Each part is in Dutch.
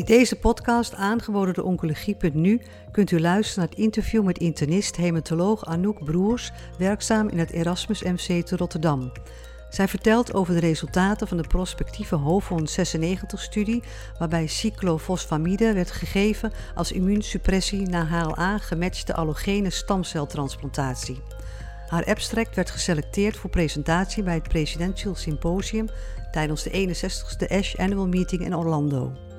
In deze podcast, aangeboden door Oncologie.nu, kunt u luisteren naar het interview met internist-hematoloog Anouk Broers, werkzaam in het Erasmus MC te Rotterdam. Zij vertelt over de resultaten van de prospectieve HOVON 96-studie, waarbij cyclofosfamide werd gegeven als immuunsuppressie na HLA gematchte allogene stamceltransplantatie. Haar abstract werd geselecteerd voor presentatie bij het Presidential Symposium tijdens de 61ste ASH Annual Meeting in Orlando.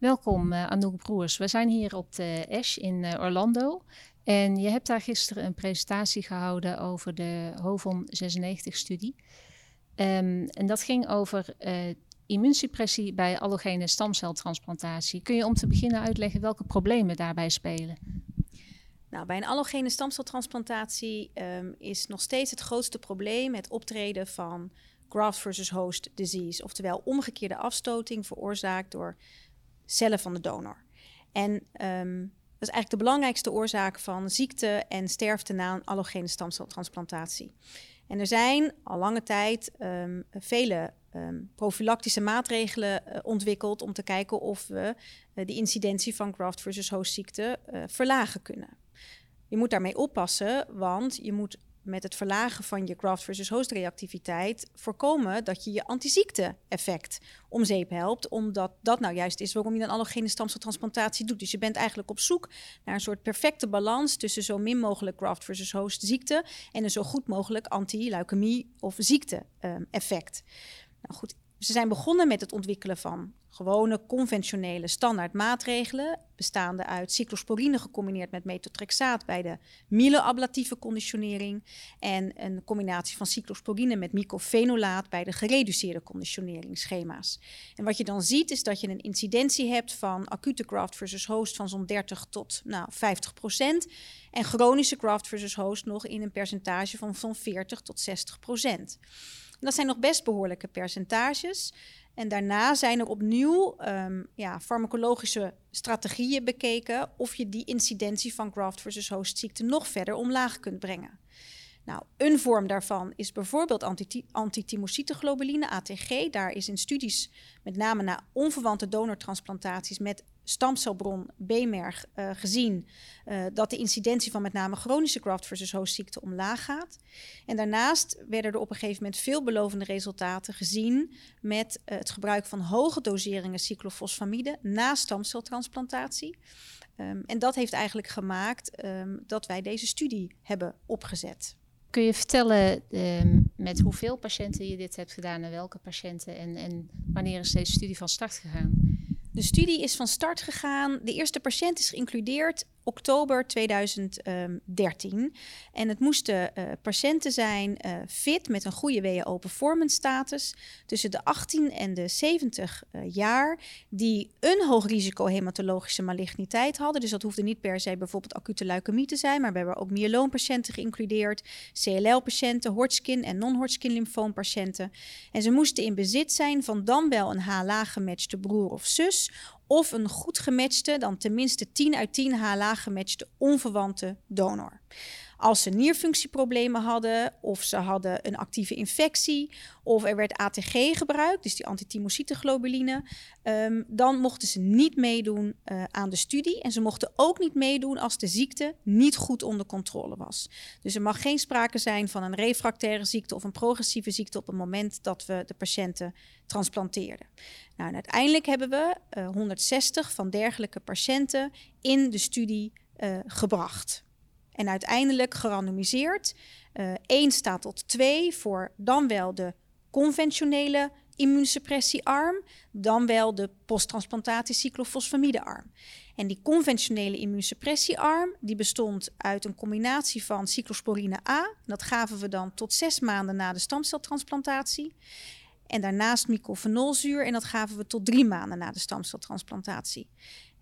Welkom uh, Anouk Broers. We zijn hier op de ASH in uh, Orlando. En je hebt daar gisteren een presentatie gehouden over de HOVON 96-studie. Um, ehm, en dat ging over uh, immuunsuppressie bij allogene stamceltransplantatie. Kun je om te beginnen uitleggen welke problemen daarbij spelen? Nou, bij een allogene stamceltransplantatie um, is nog steeds het grootste probleem het optreden van graft versus host disease, oftewel omgekeerde afstoting veroorzaakt door cellen van de donor. En um, dat is eigenlijk de belangrijkste oorzaak van ziekte en sterfte na een allogene stamceltransplantatie. En er zijn al lange tijd um, vele um, profilactische maatregelen uh, ontwikkeld om te kijken of we uh, de incidentie van graft versus host ziekte uh, verlagen kunnen. Je moet daarmee oppassen, want je moet met het verlagen van je graft versus host reactiviteit voorkomen dat je je antiziekte effect om zeep helpt, omdat dat nou juist is waarom je een allogene stamceltransplantatie doet. Dus je bent eigenlijk op zoek naar een soort perfecte balans tussen zo min mogelijk graft versus host ziekte en een zo goed mogelijk anti-leukemie of ziekte um, effect. Nou goed, ze zijn begonnen met het ontwikkelen van gewone conventionele standaard maatregelen, bestaande uit cyclosporine gecombineerd met metotrexaat bij de myeloablatieve conditionering en een combinatie van cyclosporine met mycophenolaat bij de gereduceerde conditioneringsschema's. En wat je dan ziet is dat je een incidentie hebt van acute graft versus host van zo'n 30 tot nou, 50 procent en chronische graft versus host nog in een percentage van zo'n 40 tot 60 procent. Dat zijn nog best behoorlijke percentages. En daarna zijn er opnieuw um, ja, farmacologische strategieën bekeken of je die incidentie van graft versus host ziekte nog verder omlaag kunt brengen. Nou, een vorm daarvan is bijvoorbeeld antithymocytoglobuline, ATG. Daar is in studies, met name na onverwante donortransplantaties met stamcelbron B-merg uh, gezien uh, dat de incidentie van met name chronische graft versus host ziekte omlaag gaat. En daarnaast werden er op een gegeven moment veelbelovende resultaten gezien met uh, het gebruik van hoge doseringen cyclofosfamide na stamceltransplantatie. Um, en dat heeft eigenlijk gemaakt um, dat wij deze studie hebben opgezet. Kun je vertellen um, met hoeveel patiënten je dit hebt gedaan en welke patiënten en, en wanneer is deze studie van start gegaan? De studie is van start gegaan. De eerste patiënt is geïncludeerd oktober 2013. En het moesten uh, patiënten zijn uh, fit met een goede WHO performance status tussen de 18 en de 70 uh, eh, jaar die een hoog risico hematologische maligniteit hadden. Dus dat hoefde niet per se bijvoorbeeld acute leukemie te zijn, maar we hebben ook myeloompatiënten geïncludeerd, CLL-patiënten, Hodgkin en non-Hodgkin lymfoompatiënten. En ze moesten in bezit zijn van dan wel een HLA-gematchte broer of zus of een goed gematchte, dan tenminste 10 uit 10 HLA gematchte onverwante donor. Als ze nierfunctieproblemen hadden, of ze hadden een actieve infectie, of er werd ATG gebruikt, dus die antithymocytoglobuline, um, dan mochten ze niet meedoen uh, aan de studie. En ze mochten ook niet meedoen als de ziekte niet goed onder controle was. Dus er mag geen sprake zijn van een refractaire ziekte of een progressieve ziekte op het moment dat we de patiënten transplanteerden. Nou, en uiteindelijk hebben we uh, 160 van dergelijke patiënten in de studie uh, gebracht. En uiteindelijk gerandomiseerd. Uh, 1 staat tot 2 voor dan wel de conventionele immuunsuppressiearm, dan wel de posttransplantatie cyclofosfamidearm. En die conventionele immuunsuppressiearm die bestond uit een combinatie van cyclosporine A, dat gaven we dan tot zes maanden na de stamceltransplantatie. En daarnaast mycophenolzuur en dat gaven we tot drie maanden na de stamceltransplantatie.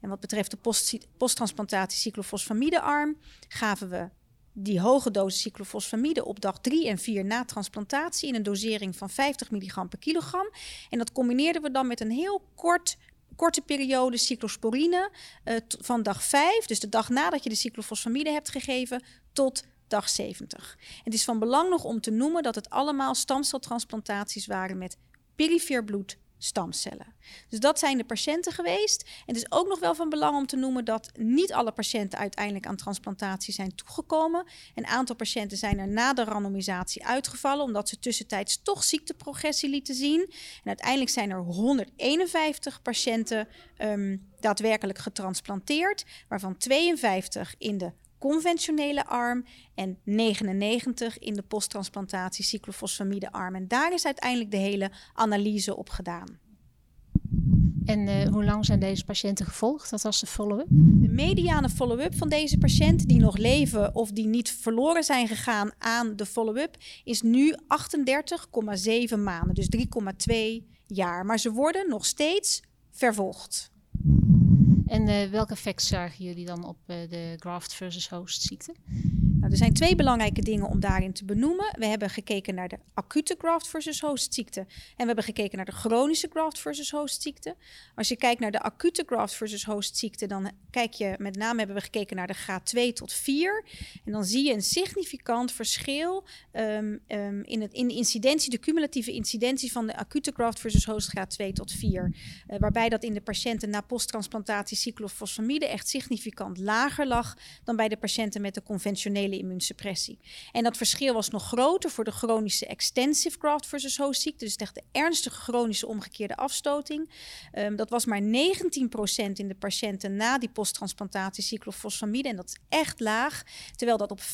En wat betreft de post, posttransplantatie cyclofosfamidearm gaven we die hoge dosis cyclofosfamide op dag 3 en 4 na transplantatie in een dosering van 50 milligram per kilogram. En dat combineerden we dan met een heel kort korte periode cyclosporine uh, van dag 5, dus de dag nadat je de cyclofosfamide hebt gegeven, tot dag 70. Het is van belang nog om te noemen dat het allemaal stamceltransplantaties waren met perifeer bloed stamcellen. Dus dat zijn de patiënten geweest. En het is ook nog wel van belang om te noemen dat niet alle patiënten uiteindelijk aan transplantatie zijn toegekomen. Een aantal patiënten zijn er na de randomisatie uitgevallen, omdat ze tussentijds toch ziekteprogressie lieten zien. En uiteindelijk zijn er 151 patiënten um, daadwerkelijk getransplanteerd, waarvan 52 in de conventionele arm en 99 in de posttransplantatie cyclofosfamide arm. En daar is uiteindelijk de hele analyse op gedaan. En uh, hoe lang zijn deze patiënten gevolgd? Dat was de follow-up? De mediane follow-up van deze patiënten die nog leven of die niet verloren zijn gegaan aan de follow-up is nu 38,7 maanden, dus 3,2 jaar. Maar ze worden nog steeds vervolgd. En uh, welk effect zagen jullie dan op uh, de graft versus host ziekte? Nou, er zijn twee belangrijke dingen om daarin te benoemen. We hebben gekeken naar de acute graft versus host ziekte en we hebben gekeken naar de chronische graft versus host ziekte. Als je kijkt naar de acute graft versus host ziekte, dan kijk je met name hebben we gekeken naar de graad 2 tot 4 en dan zie je een significant verschil um, um, in, het, in de incidentie, de cumulatieve incidentie van de acute graft versus host graad 2 tot 4, uh, waarbij dat in de patiënten na posttransplantatie cyclofosfamide echt significant lager lag dan bij de patiënten met de conventionele immuunsuppressie. En dat verschil was nog groter voor de chronische extensive graft versus host ziekte, dus echt de ernstige chronische omgekeerde afstoting. Um, dat was maar 19% in de patiënten na die posttransplantatie cyclofosfamide en dat is echt laag, terwijl dat op 50%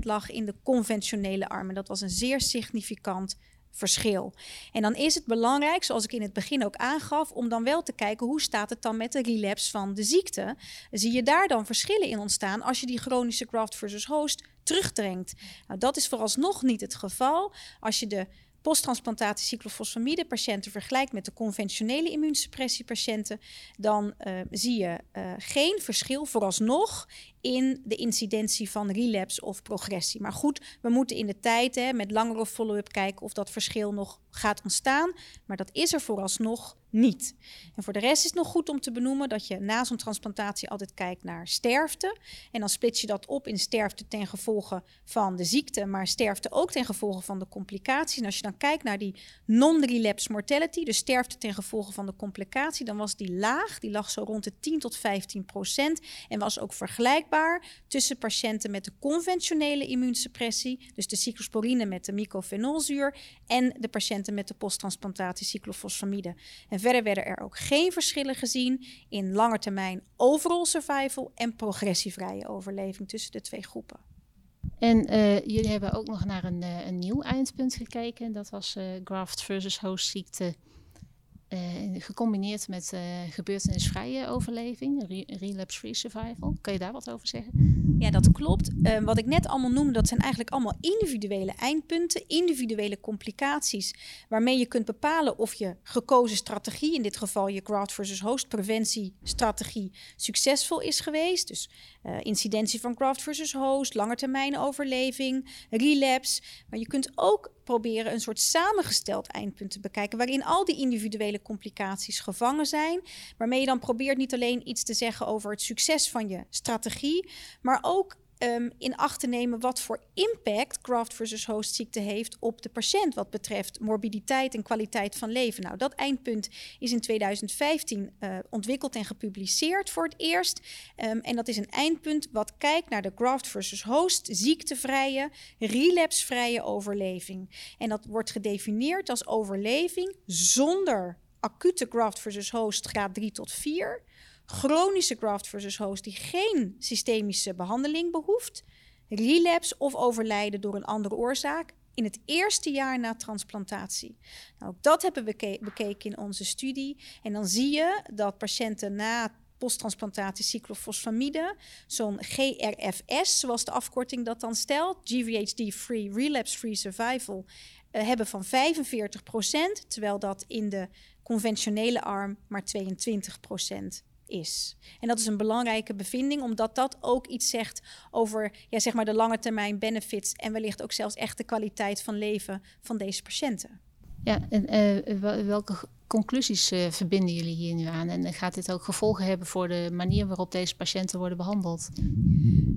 lag in de conventionele armen. Dat was een zeer significant verschil. En dan is het belangrijk, zoals ik in het begin ook aangaf, om dan wel te kijken hoe staat het dan met de relapse van de ziekte. Zie je daar dan verschillen in ontstaan als je die chronische graft versus host terugdringt? Nou, dat is vooralsnog niet het geval. Als je de posttransplantatie cyclofosfamide patiënten vergelijkt met de conventionele immuunsuppressiepatiënten, dan uh, zie je uh, geen verschil vooralsnog in de incidentie van relapse of progressie. Maar goed, we moeten in de tijd hè, met langere follow-up kijken of dat verschil nog gaat ontstaan. Maar dat is er vooralsnog niet. En voor de rest is het nog goed om te benoemen dat je na zo'n transplantatie altijd kijkt naar sterfte. En dan split je dat op in sterfte ten gevolge van de ziekte, maar sterfte ook ten gevolge van de complicaties. En als je dan kijkt naar die non-relapse mortality, dus sterfte ten gevolge van de complicatie, dan was die laag. Die lag zo rond de 10 tot 15 procent en was ook vergelijkbaar tussen patiënten met de conventionele immuunsuppressie, dus de cyclosporine met de mycophenolzuur, en de patiënten met de posttransplantatie cyclofosfamide. En verder werden er ook geen verschillen gezien in langetermijn overall survival en progressievrije overleving tussen de twee groepen. En uh, jullie hebben ook nog naar een, uh, een nieuw eindpunt gekeken. Dat was uh, graft versus host ziekte uh, gecombineerd met uh, gebeurtenisvrije overleving, re relapse-free survival. Kan je daar wat over zeggen? Ja, dat klopt. Uh, wat ik net allemaal noemde, dat zijn eigenlijk allemaal individuele eindpunten, individuele complicaties, waarmee je kunt bepalen of je gekozen strategie, in dit geval je graft versus host preventiestrategie, succesvol is geweest. Dus incidentie van graft versus host, langetermijn overleving, relapse. Maar je kunt ook proberen een soort samengesteld eindpunt te bekijken, waarin al die individuele complicaties gevangen zijn, waarmee je dan probeert niet alleen iets te zeggen over het succes van je strategie, maar ook um, in acht te nemen wat voor impact graft versus host ziekte heeft op de patiënt wat betreft morbiditeit en kwaliteit van leven. Nou, dat eindpunt is in 2015 uh, ontwikkeld en gepubliceerd voor het eerst. Um, en dat is een eindpunt wat kijkt naar de graft versus host ziektevrije, relapsevrije overleving. En dat wordt gedefinieerd als overleving zonder acute graft versus host graad 3 tot 4 chronische graft versus host die geen systemische behandeling behoeft, relapse of overlijden door een andere oorzaak in het eerste jaar na transplantatie. Nou, ook dat hebben we bekeken in onze studie. En dan zie je dat patiënten na posttransplantatie cyclofosfamide, zo'n GRFS, zoals de afkorting dat dan stelt, GVHD-free, relapse-free survival, uh, hebben van 45%, terwijl dat in de conventionele arm maar 22% is. En dat is een belangrijke bevinding, omdat dat ook iets zegt over ja, zeg maar de lange termijn benefits en wellicht ook zelfs echt de kwaliteit van leven van deze patiënten. Ja, en uh, welke conclusies uh, verbinden jullie hier nu aan? En gaat dit ook gevolgen hebben voor de manier waarop deze patiënten worden behandeld?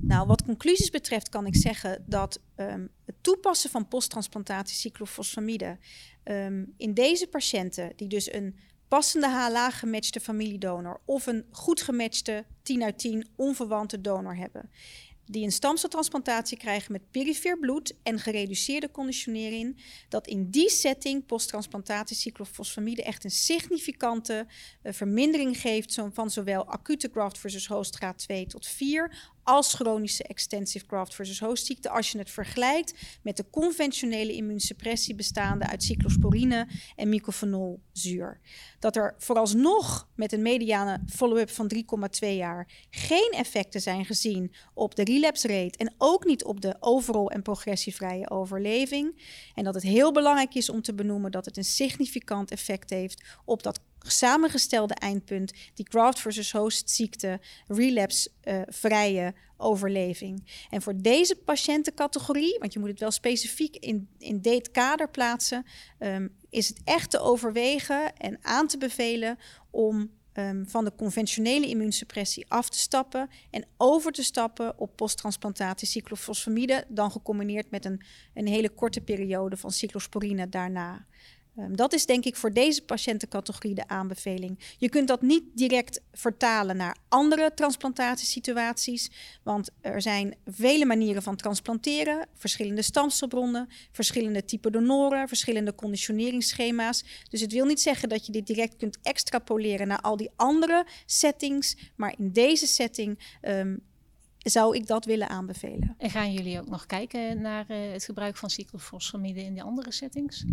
Nou, wat conclusies betreft kan ik zeggen dat um, het toepassen van posttransplantatie cyclofosfamide um, in deze patiënten, die dus een passende H-laag gematchte familiedonor of een goed gematchte 10 uit 10 onverwante donor hebben, die een stamceltransplantatie krijgen met perifeer bloed en gereduceerde conditionering, dat in die setting posttransplantatie cyclofosfamide echt een significante uh, vermindering geeft van zowel acute graft versus host graad 2 tot 4 als chronische extensive graft versus host ziekte als je het vergelijkt met de conventionele immuunsuppressie bestaande uit cyclosporine en mycophenolzuur. Dat er vooralsnog met een mediane follow-up van 3,2 jaar geen effecten zijn gezien op de relapse rate en ook niet op de overal en progressievrije overleving. En dat het heel belangrijk is om te benoemen dat het een significant effect heeft op dat samengestelde eindpunt, die graft versus host ziekte, relapse-vrije uh, overleving. En voor deze patiëntencategorie, want je moet het wel specifiek in, in dit kader plaatsen, um, is het echt te overwegen en aan te bevelen om um, van de conventionele immuunsuppressie af te stappen en over te stappen op posttransplantatie cyclofosfamide, dan gecombineerd met een, een hele korte periode van cyclosporine daarna. Um, dat is denk ik voor deze patiëntencategorie de aanbeveling. Je kunt dat niet direct vertalen naar andere transplantatiesituaties, want er zijn vele manieren van transplanteren, verschillende stamcelbronnen, verschillende type donoren, verschillende conditioneringsschema's. Dus het wil niet zeggen dat je dit direct kunt extrapoleren naar al die andere settings, maar in deze setting um, zou ik dat willen aanbevelen. En gaan jullie ook nog kijken naar uh, het gebruik van cyclofosfamide in die andere settings?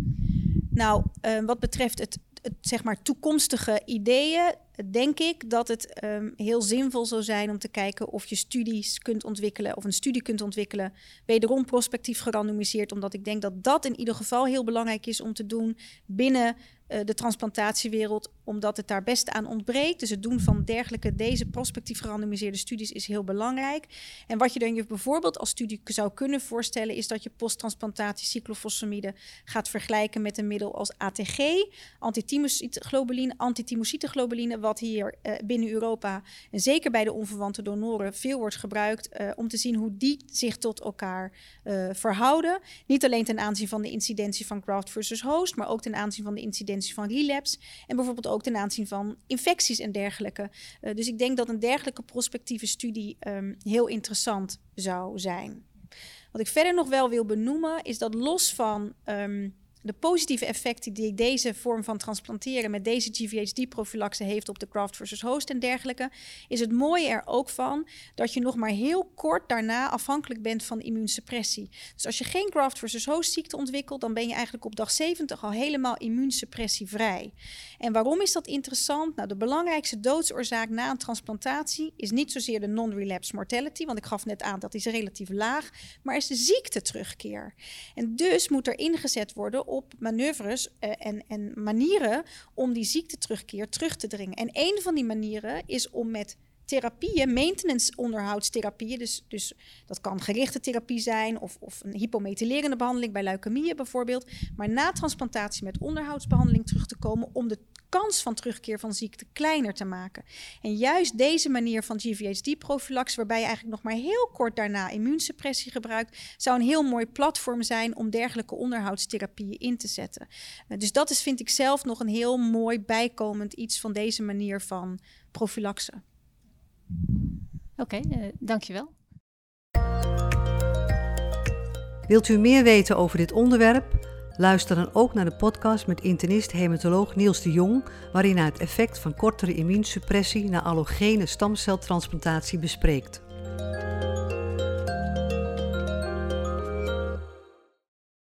Nou, uh, wat betreft het, het, zeg maar toekomstige ideeën, denk ik dat het um, heel zinvol zou zijn om te kijken of je studies kunt ontwikkelen of een studie kunt ontwikkelen, wederom prospectief gerandomiseerd, omdat ik denk dat dat in ieder geval heel belangrijk is om te doen binnen uh, de transplantatiewereld, omdat het daar best aan ontbreekt. Dus het doen van dergelijke, deze prospectief gerandomiseerde studies is heel belangrijk. En wat je dan je bijvoorbeeld als studie zou kunnen voorstellen, is dat je posttransplantatie cyclofosfamide gaat vergelijken met een middel als ATG, antithymocyteglobuline, antithymocyteglobuline, wat hier uh, binnen Europa en zeker bij de onverwante donoren veel wordt gebruikt uh, om te zien hoe die zich tot elkaar uh, verhouden. Niet alleen ten aanzien van de incidentie van graft versus host, maar ook ten aanzien van de incidentie van relapse en bijvoorbeeld ook ten aanzien van infecties en dergelijke. dus ik denk dat een dergelijke prospectieve studie um, heel interessant zou zijn. Wat ik verder nog wel wil benoemen is dat los van um, de positieve effecten die deze vorm van transplanteren met deze GVHD-profilaxe heeft op de graft versus host en dergelijke, is het mooie er ook van dat je nog maar heel kort daarna afhankelijk bent van immuunsuppressie. Dus als je geen graft versus host ziekte ontwikkelt, dan ben je eigenlijk op dag 70 al helemaal immuunsuppressievrij. En waarom is dat interessant? Nou, de belangrijkste doodsoorzaak na een transplantatie is niet zozeer de non-relapse mortality, want ik gaf net aan dat is relatief laag, maar is de ziekteterugkeer. En dus moet er ingezet worden op manoeuvres uh, en, en manieren om die ziekteterugkeer terug te dringen. En een van die manieren is om met therapieën, maintenance onderhoudstherapieën, dus, dus dat kan gerichte therapie zijn of, of een hypomethylerende behandeling bij leukemieën bijvoorbeeld, maar na transplantatie met onderhoudsbehandeling terug te komen om de kans van terugkeer van ziekte kleiner te maken. En juist deze manier van GVHD-profilax, waarbij je eigenlijk nog maar heel kort daarna immuunsuppressie gebruikt, zou een heel mooi platform zijn om dergelijke onderhoudstherapieën in te zetten. Uh, dus dat is, vind ik zelf, nog een heel mooi bijkomend iets van deze manier van profilaxe. Oké, okay, uh, dankjewel. Wilt u meer weten over dit onderwerp? Luister dan ook naar de podcast met internist-hematoloog Niels de Jong, waarin hij het effect van kortere immuunsuppressie na allogene stamceltransplantatie bespreekt.